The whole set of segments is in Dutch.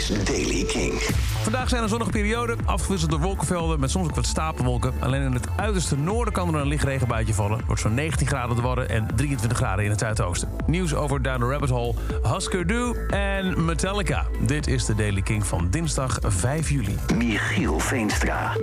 is Daily King. Vandaag zijn er zonnige perioden, afgewisseld door wolkenvelden met soms ook wat stapelwolken. Alleen in het uiterste noorden kan er een licht regenbuitje vallen. Het wordt zo'n 19 graden te worden en 23 graden in het zuidoosten. Nieuws over Down the Rabbit Hole, Husker Du en Metallica. Dit is de Daily King van dinsdag 5 juli. Michiel Veenstra.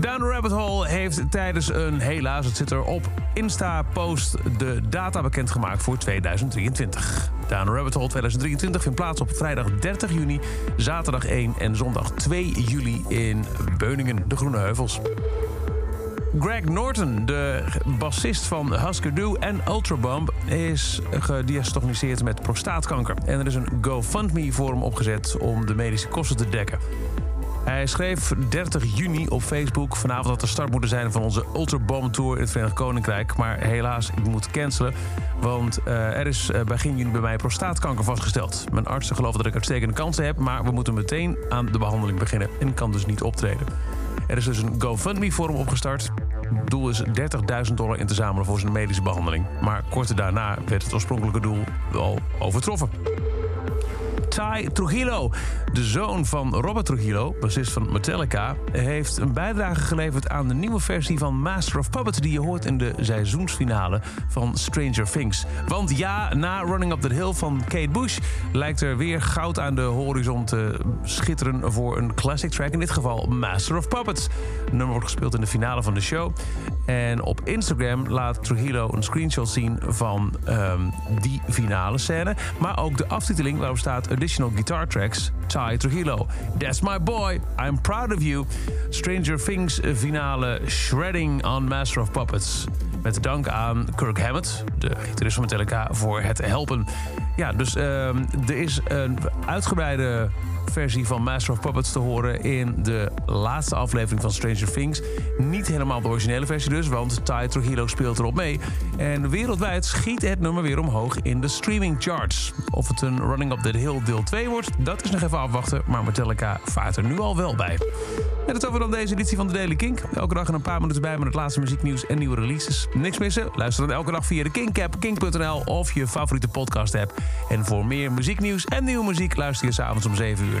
Down the Rabbit Hole heeft tijdens een, helaas het zit erop, Insta-post de data bekendgemaakt voor 2023. Down Rabbit Hole 2023 vindt plaats op vrijdag 30 juni, zaterdag 1 en zondag 2 juli in Beuningen, de Groene Heuvels. Greg Norton, de bassist van Husker Du en Ultrabomb... is gediagnosticeerd met prostaatkanker. En er is een GoFundMe voor hem opgezet om de medische kosten te dekken. Hij schreef 30 juni op Facebook vanavond dat de start moeten zijn van onze Ultrabomb Tour in het Verenigd Koninkrijk. Maar helaas, ik moet cancelen, want uh, er is uh, begin juni bij mij prostaatkanker vastgesteld. Mijn artsen geloven dat ik uitstekende kansen heb, maar we moeten meteen aan de behandeling beginnen en kan dus niet optreden. Er is dus een GoFundMe voor hem opgestart. Het doel is 30.000 dollar in te zamelen voor zijn medische behandeling. Maar kort daarna werd het oorspronkelijke doel al overtroffen. Ty Trujillo, de zoon van Robert Trujillo, bassist van Metallica, heeft een bijdrage geleverd aan de nieuwe versie van Master of Puppets die je hoort in de seizoensfinale van Stranger Things. Want ja, na Running Up the Hill van Kate Bush lijkt er weer goud aan de horizon te schitteren voor een classic track, in dit geval Master of Puppets. Het nummer wordt gespeeld in de finale van de show. En op Instagram laat Trujillo een screenshot zien van um, die finale scène, maar ook de aftiteling waarop staat additional guitar tracks. Ty Trujillo, That's My Boy, I'm Proud of You. Stranger Things finale Shredding on Master of Puppets. Met dank aan Kirk Hammett, de gitarist van Metallica, voor het helpen. Ja, dus uh, er is een uitgebreide versie van Master of Puppets te horen in de laatste aflevering van Stranger Things. Niet helemaal de originele versie dus, want Ty Trujillo speelt erop mee. En wereldwijd schiet het nummer weer omhoog in de streaming charts. Of het een Running Up the Hill deel 2 wordt, dat is nog even afwachten. Maar Metallica vaart er nu al wel bij. En dat over dan deze editie van de Daily Kink. Elke dag een paar minuten bij met het laatste muzieknieuws en nieuwe releases. Niks missen? Luister dan elke dag via de Kink-app, kink.nl of je favoriete podcast-app. En voor meer muzieknieuws en nieuwe muziek luister je s'avonds om 7 uur